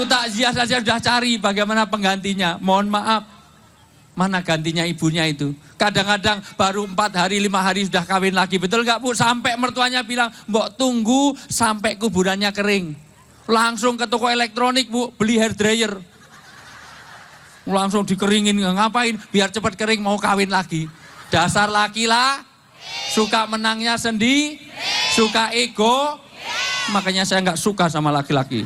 Baru takziah saja sudah cari bagaimana penggantinya. Mohon maaf. Mana gantinya ibunya itu? Kadang-kadang baru empat hari, lima hari sudah kawin lagi. Betul nggak Bu? Sampai mertuanya bilang, mbok tunggu sampai kuburannya kering. Langsung ke toko elektronik Bu, beli hair dryer. Langsung dikeringin, ngapain? Biar cepat kering mau kawin lagi. Dasar laki lah, suka menangnya sendi, suka ego. Makanya saya nggak suka sama laki-laki.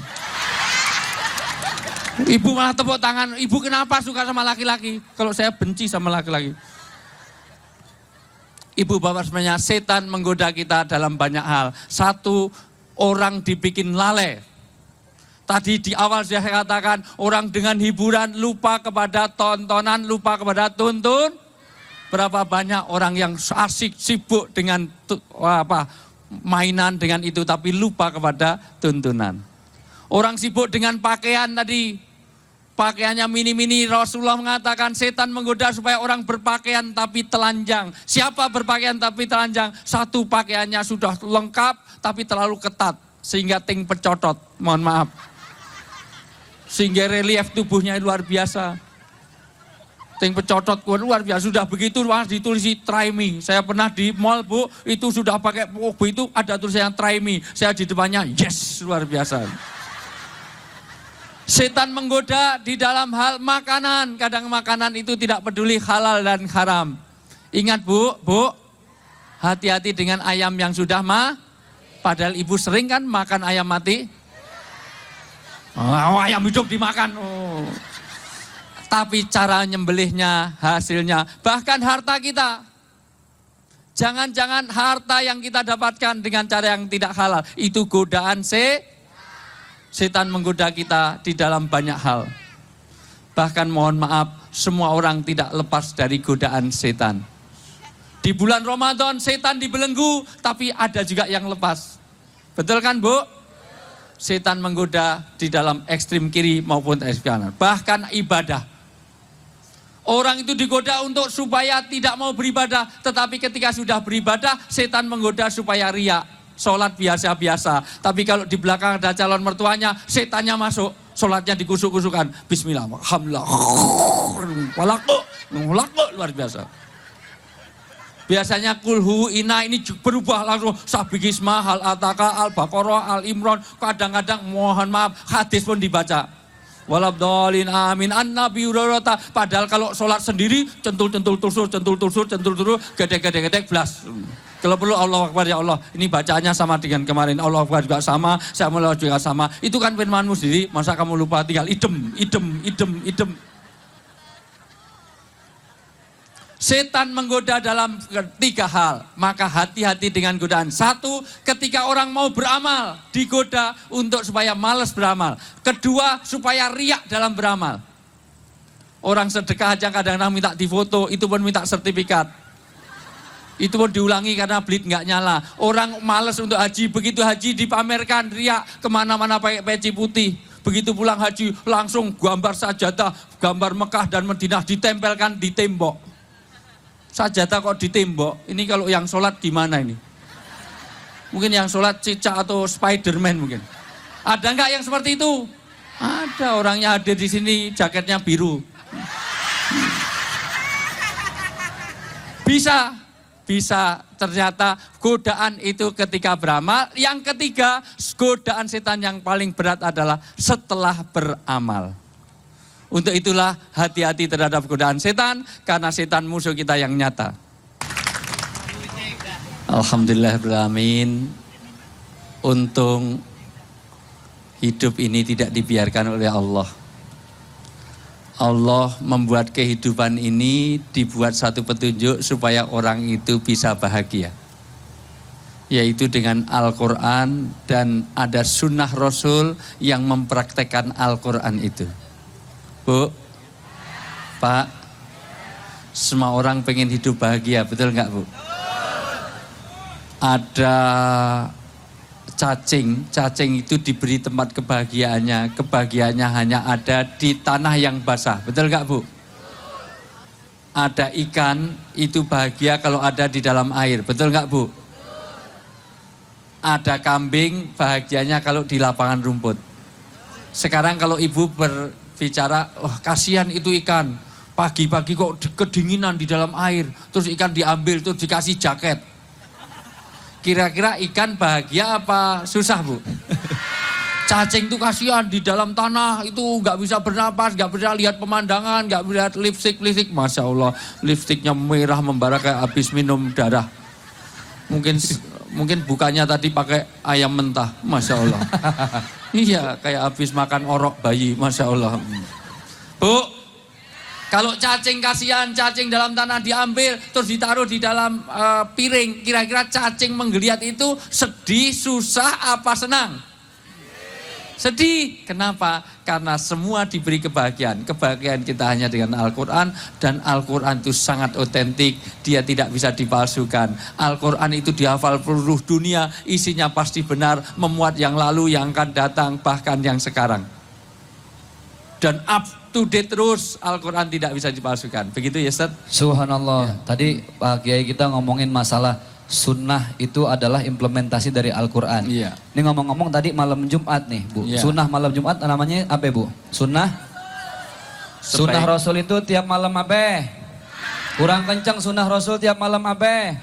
Ibu malah tepuk tangan, ibu kenapa suka sama laki-laki? Kalau saya benci sama laki-laki. Ibu bapak sebenarnya setan menggoda kita dalam banyak hal. Satu, orang dibikin lalai. Tadi di awal saya katakan, orang dengan hiburan lupa kepada tontonan, lupa kepada tuntun. Berapa banyak orang yang asik, sibuk dengan apa mainan dengan itu, tapi lupa kepada tuntunan. Orang sibuk dengan pakaian tadi. Pakaiannya mini-mini, Rasulullah mengatakan setan menggoda supaya orang berpakaian tapi telanjang. Siapa berpakaian tapi telanjang? Satu pakaiannya sudah lengkap tapi terlalu ketat. Sehingga ting pecotot, mohon maaf. Sehingga relief tubuhnya luar biasa. Ting pecotot luar biasa. Sudah begitu luar ditulisi try me. Saya pernah di mall bu, itu sudah pakai oh, itu ada tulisan try me. Saya di depannya yes luar biasa. Setan menggoda di dalam hal makanan. Kadang makanan itu tidak peduli halal dan haram. Ingat bu, bu, hati-hati dengan ayam yang sudah ma. Padahal ibu sering kan makan ayam mati. Oh, ayam hidup dimakan. Oh. Tapi cara nyembelihnya, hasilnya, bahkan harta kita. Jangan-jangan harta yang kita dapatkan dengan cara yang tidak halal. Itu godaan se setan menggoda kita di dalam banyak hal. Bahkan mohon maaf, semua orang tidak lepas dari godaan setan. Di bulan Ramadan setan dibelenggu, tapi ada juga yang lepas. Betul kan Bu? Setan menggoda di dalam ekstrim kiri maupun ekstrim kanan. Bahkan ibadah. Orang itu digoda untuk supaya tidak mau beribadah, tetapi ketika sudah beribadah, setan menggoda supaya riak sholat biasa-biasa. Tapi kalau di belakang ada calon mertuanya, setannya masuk, sholatnya dikusuk-kusukan. Bismillah, alhamdulillah, walaku, walaku, luar biasa. Biasanya kulhu ina ini berubah langsung sabikisma, hal ataka, al baqarah, al imron. Kadang-kadang mohon maaf hadis pun dibaca. Walabdolin amin an nabi urarata. Padahal kalau sholat sendiri centul centul tusur centul tusur centul tusur gede gede gede belas. Kalau perlu Allah Akbar ya Allah. Ini bacaannya sama dengan kemarin. Allah Akbar juga sama. Saya mulai juga sama. Itu kan firmanmu sendiri. Masa kamu lupa tinggal idem, idem, idem, idem. Setan menggoda dalam tiga hal. Maka hati-hati dengan godaan. Satu, ketika orang mau beramal, digoda untuk supaya males beramal. Kedua, supaya riak dalam beramal. Orang sedekah aja kadang-kadang minta difoto, itu pun minta sertifikat. Itu pun diulangi karena blit nggak nyala. Orang males untuk haji, begitu haji dipamerkan, riak ke mana-mana pakai peci putih. Begitu pulang haji, langsung gambar sajadah, gambar Mekah dan Madinah ditempelkan di tembok. Sajadah kok di tembok, ini kalau yang sholat di mana ini? Mungkin yang sholat cicak atau Spiderman mungkin. Ada nggak yang seperti itu? Ada orangnya hadir di sini, jaketnya biru. Bisa, bisa ternyata godaan itu ketika beramal. Yang ketiga, godaan setan yang paling berat adalah setelah beramal. Untuk itulah hati-hati terhadap godaan setan karena setan musuh kita yang nyata. Alhamdulillahirrahmanirrahim. Untung hidup ini tidak dibiarkan oleh Allah Allah membuat kehidupan ini dibuat satu petunjuk supaya orang itu bisa bahagia. Yaitu dengan Al-Quran dan ada sunnah Rasul yang mempraktekkan Al-Quran itu. Bu, Pak, semua orang pengen hidup bahagia, betul nggak Bu? Ada cacing, cacing itu diberi tempat kebahagiaannya. Kebahagiaannya hanya ada di tanah yang basah. Betul gak Bu? Ada ikan, itu bahagia kalau ada di dalam air. Betul gak Bu? Ada kambing, bahagianya kalau di lapangan rumput. Sekarang kalau ibu berbicara, wah kasihan itu ikan. Pagi-pagi kok di- kedinginan di dalam air. Terus ikan diambil, terus dikasih jaket. Kira-kira ikan bahagia apa susah bu? Cacing tuh kasihan di dalam tanah itu nggak bisa bernapas, nggak bisa lihat pemandangan, nggak bisa lihat lipstick lipstick. Masya Allah, lipstiknya merah membara kayak habis minum darah. Mungkin mungkin bukannya tadi pakai ayam mentah, masya Allah. iya, kayak habis makan orok bayi, masya Allah. Bu, kalau cacing kasihan, cacing dalam tanah diambil, terus ditaruh di dalam eh, piring. Kira-kira cacing menggeliat itu sedih, susah, apa senang? Sedih. Kenapa? Karena semua diberi kebahagiaan. Kebahagiaan kita hanya dengan Al-Quran. Dan Al-Quran itu sangat otentik. Dia tidak bisa dipalsukan. Al-Quran itu dihafal seluruh dunia. Isinya pasti benar. Memuat yang lalu, yang akan datang, bahkan yang sekarang. Dan up to date terus. Al-Quran tidak bisa dipalsukan. Begitu ya Ustaz? Subhanallah. Tadi Pak Kiai kita ngomongin masalah sunnah itu adalah implementasi dari Al-Quran. Iya. Ini ngomong-ngomong tadi malam Jumat nih Bu. Iya. Sunnah malam Jumat namanya apa Bu? Sunnah? Sunnah Supaya- Rasul itu tiap malam apa? Kurang kencang sunnah Rasul tiap malam apa?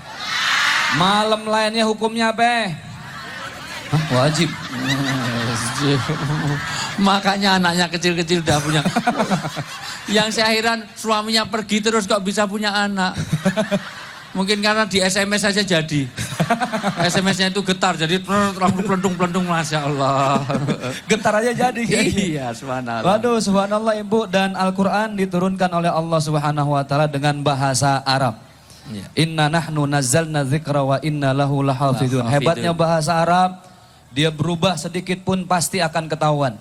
Malam lainnya hukumnya apa? Hah, wajib. Makanya anaknya kecil-kecil udah punya. Yang saya heran suaminya pergi terus kok bisa punya anak. Mungkin karena di SMS saja jadi. SMS-nya itu getar jadi langsung pelendung-pelendung Masya Allah. Gentar aja jadi. iya, subhanallah. Waduh, subhanallah Ibu dan Al-Qur'an diturunkan oleh Allah Subhanahu wa taala dengan bahasa Arab. Iya. Inna nahnu nazzalna dzikra wa inna lahu. Lahafidun. Hebatnya bahasa Arab, dia berubah sedikit pun pasti akan ketahuan.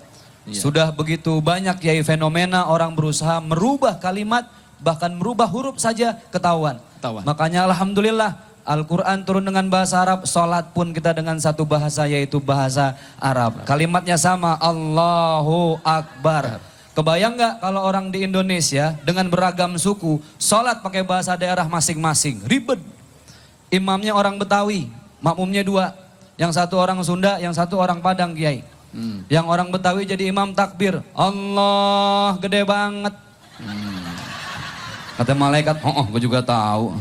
Iya. Sudah begitu banyak yai fenomena orang berusaha merubah kalimat bahkan merubah huruf saja ketahuan. Ketahuan. Makanya alhamdulillah Al-Quran turun dengan bahasa Arab, sholat pun kita dengan satu bahasa yaitu bahasa Arab. Kalimatnya sama, Allahu Akbar. Kebayang nggak kalau orang di Indonesia dengan beragam suku, sholat pakai bahasa daerah masing-masing, ribet. Imamnya orang Betawi, makmumnya dua. Yang satu orang Sunda, yang satu orang Padang Kiai. Hmm. Yang orang Betawi jadi imam takbir, Allah gede banget. Kata malaikat, oh, oh gue juga tahu.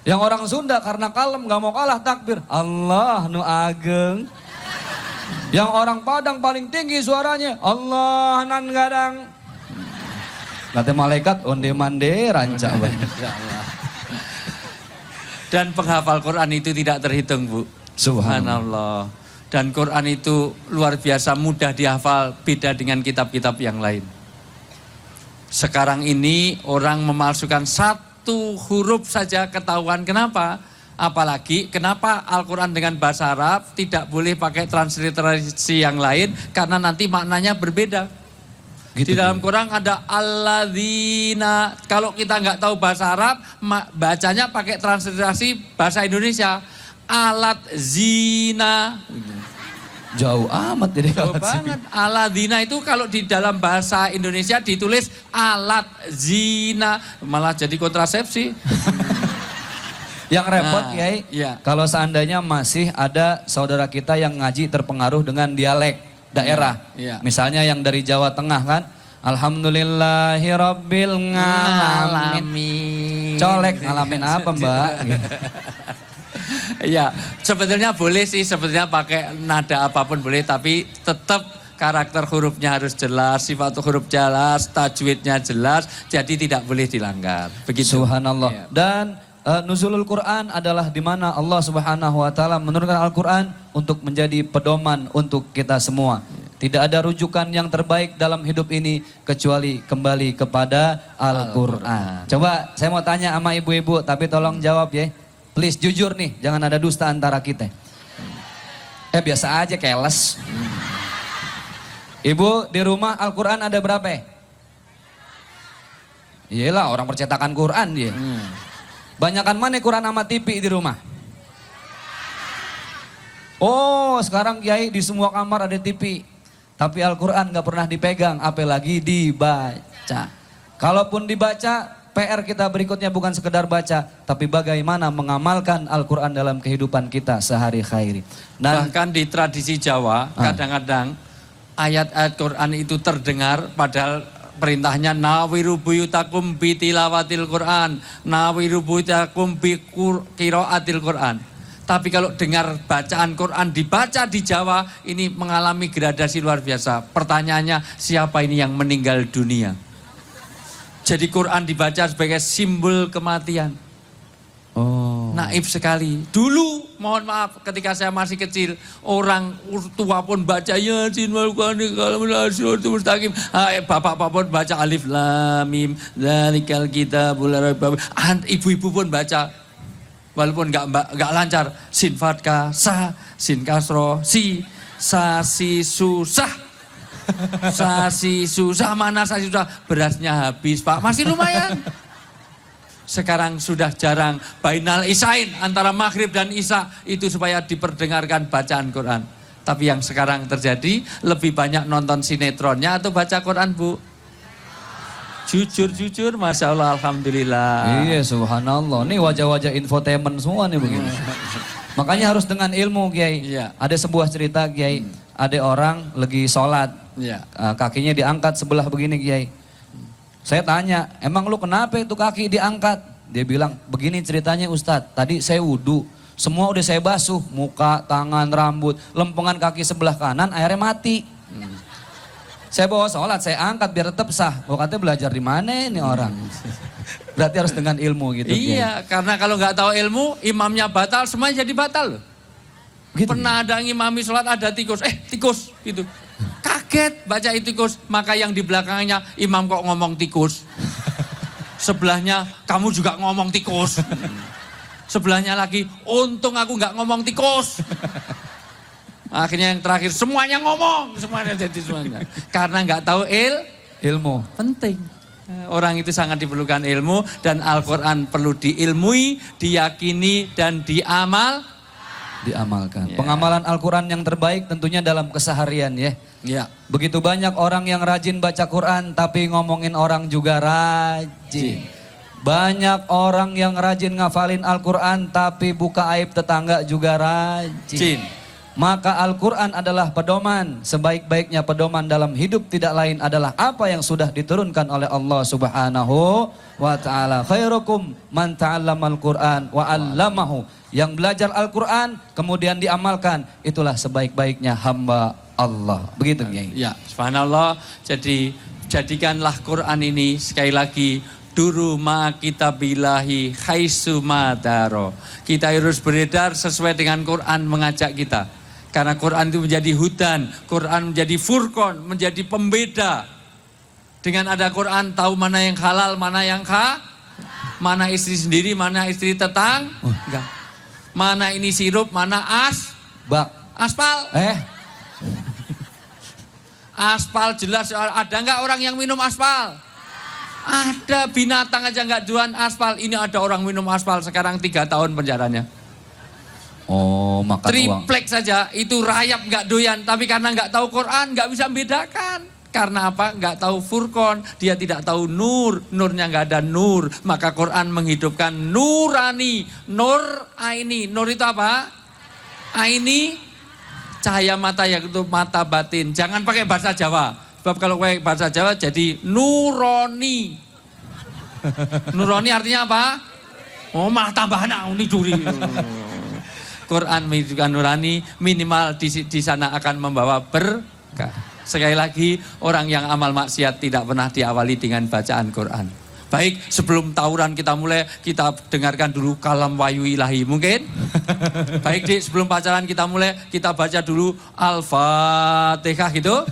Yang orang Sunda karena kalem gak mau kalah takbir. Allah nu ageng. Yang orang Padang paling tinggi suaranya. Allah nan gadang. Kata malaikat onde mande ranca. Dan penghafal Quran itu tidak terhitung, Bu. Subhanallah. Dan Quran itu luar biasa mudah dihafal, beda dengan kitab-kitab yang lain. Sekarang ini orang memalsukan satu huruf saja ketahuan. Kenapa? Apalagi kenapa Al-Quran dengan bahasa Arab tidak boleh pakai transliterasi yang lain karena nanti maknanya berbeda. Gitu, Di dalam Quran ada alladzina. Kalau kita nggak tahu bahasa Arab, bacanya pakai transliterasi bahasa Indonesia. Alat zina. Jauh amat jadi Jauh alat banget. Alladzina itu kalau di dalam bahasa Indonesia ditulis alat zina, malah jadi kontrasepsi. Yang repot Nah, Kiai, iya. kalau seandainya masih ada saudara kita yang ngaji terpengaruh dengan dialek daerah. Iya. Misalnya yang dari Jawa Tengah kan, Alhamdulillahirabbil ngalamin. Colek ngalamin apa Mbak? Iya, sebetulnya boleh sih, sebetulnya pakai nada apa pun boleh, tapi tetap karakter hurufnya harus jelas, sifat huruf jelas, tajwidnya jelas, jadi tidak boleh dilanggar. Begitu. Subhanallah. Iya. Dan eh, nuzulul Quran adalah di mana Allah Subhanahu wa taala menurunkan Al-Qur'an untuk menjadi pedoman untuk kita semua. Tidak ada rujukan yang terbaik dalam hidup ini kecuali kembali kepada Al-Qur'an. Coba saya mau tanya sama ibu-ibu tapi tolong jawab ya. Please jujur nih, jangan ada dusta antara kita. Eh biasa aja keles. Ibu di rumah Al-Qur'an ada berapa? ya? Iyalah orang percetakan Quran dia. Hmm. Banyakan mana Quran sama TV di rumah? Oh, sekarang Kiai di semua kamar ada TV. Tapi Al-Quran gak pernah dipegang, apalagi dibaca. Kalaupun dibaca, PR kita berikutnya bukan sekedar baca, tapi bagaimana mengamalkan Al-Quran dalam kehidupan kita sehari-hari. Dan Bahkan di tradisi Jawa, Ah. kadang-kadang ayat-ayat Quran itu terdengar padahal perintahnya nawiru buyutakum bi tilawatil Quran, nawiru buyutakum bi qiraatil Quran. Tapi kalau dengar bacaan Quran dibaca di Jawa ini mengalami gradasi luar biasa. Pertanyaannya siapa ini yang meninggal dunia? Jadi Quran dibaca sebagai simbol kematian. Oh. Naif sekali. Dulu, mohon maaf, ketika saya masih kecil, orang tua pun baca Yasin wal mustaqim. Ah, eh, Bapak-bapak pun baca Alif Lam Mim, Dzalikal Kitabul Ibu-ibu pun baca walaupun nggak nggak lancar sin fatka sa sin kasro si sa si susah sasi susah mana sasi susah berasnya habis pak masih lumayan sekarang sudah jarang bainal isain antara maghrib dan isya itu supaya diperdengarkan bacaan Quran. Tapi yang sekarang terjadi lebih banyak nonton sinetronnya atau baca Quran bu? Jujur jujur, masya Allah, alhamdulillah. Iya subhanallah. Ini wajah-wajah infotainment semua nih begini. Makanya harus dengan ilmu Kiai. Iya. Ada sebuah cerita Kiai. Ada orang lagi sholat. Ah, kakinya diangkat sebelah begini Kiai. Saya tanya, emang lu kenapa itu kaki diangkat? Dia bilang, begini ceritanya Ustadz. Tadi saya wudhu. Semua udah saya basuh. Muka, tangan, rambut. Lempengan kaki sebelah kanan airnya mati. Saya bawa sholat, saya angkat biar tetap sah. Oh katanya belajar di mana ini orang? Berarti harus dengan ilmu gitu. Kiai. Iya, karena kalau nggak tahu ilmu, imamnya batal, semuanya jadi batal loh. Gitu. Pernah ada yang imami sholat ada tikus, eh tikus gitu. Kaget baca itu tikus, maka yang di belakangnya imam kok ngomong tikus. Sebelahnya kamu juga ngomong tikus. Sebelahnya lagi, untung aku nggak ngomong tikus. Akhirnya yang terakhir semuanya ngomong, semuanya jadi semuanya. Karena nggak tahu il, Ilmu. penting. Orang itu sangat diperlukan ilmu dan Al-Quran perlu diilmui, diyakini dan diamal. Diamalkan. Ya. Pengamalan Al-Quran yang terbaik tentunya dalam keseharian ya. Ya. Begitu banyak orang yang rajin baca Quran tapi ngomongin orang juga rajin. Banyak orang yang rajin ngafalin Al-Quran tapi buka aib tetangga juga rajin. Jin. Maka Al-Quran adalah pedoman. Sebaik-baiknya pedoman dalam hidup tidak lain adalah apa yang sudah diturunkan oleh Allah subhanahu wa ta'ala. Khairukum man ta'allamal Quran wa 'allamahu. Yang belajar Al-Quran kemudian diamalkan. Itulah sebaik-baiknya hamba Allah. Begitu Kiai. Ya, subhanallah. Jadi jadikanlah Quran ini sekali lagi duru ma kita bilahi khaisu madaro. Kita harus beredar sesuai dengan Quran mengajak kita. Karena Quran itu menjadi hudan, Quran menjadi furqon, menjadi pembeda. Dengan ada Quran tahu mana yang halal, mana yang ha, mana istri sendiri, mana istri tetang, enggak. Mana ini sirup, mana as, Bak. aspal. Eh, Aspal jelas ada nggak orang yang minum aspal? Ada binatang aja nggak jualan aspal. Ini ada orang minum aspal sekarang tiga tahun penjaranya. Oh makan uang. Triplek saja itu rayap nggak doyan. Tapi karena nggak tahu Quran nggak bisa membedakan. Karena apa? Nggak tahu furqon. Dia tidak tahu nur. Nurnya nggak ada nur. Maka Quran menghidupkan nurani. Nur aini. Nur itu apa? Aini cahaya mata yang itu mata batin. Jangan pakai bahasa Jawa. Sebab kalau pakai bahasa Jawa jadi nuroni. Nuroni artinya apa? Oh malah tambah anak ini duri. Quran menunjukkan nurani minimal di, di sana akan membawa berkah. Sekali lagi orang yang amal maksiat tidak pernah diawali dengan bacaan Quran. Baik sebelum tawuran kita mulai kita dengarkan dulu kalam wayu ilahi mungkin. Baik di sebelum pacaran kita mulai kita baca dulu Al-Fatihah gitu.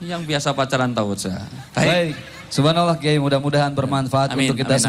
Yang biasa pacaran tahu saja. Baik. Baik. Subhanallah Kiai mudah-mudahan bermanfaat Amin, untuk kita amin, semua.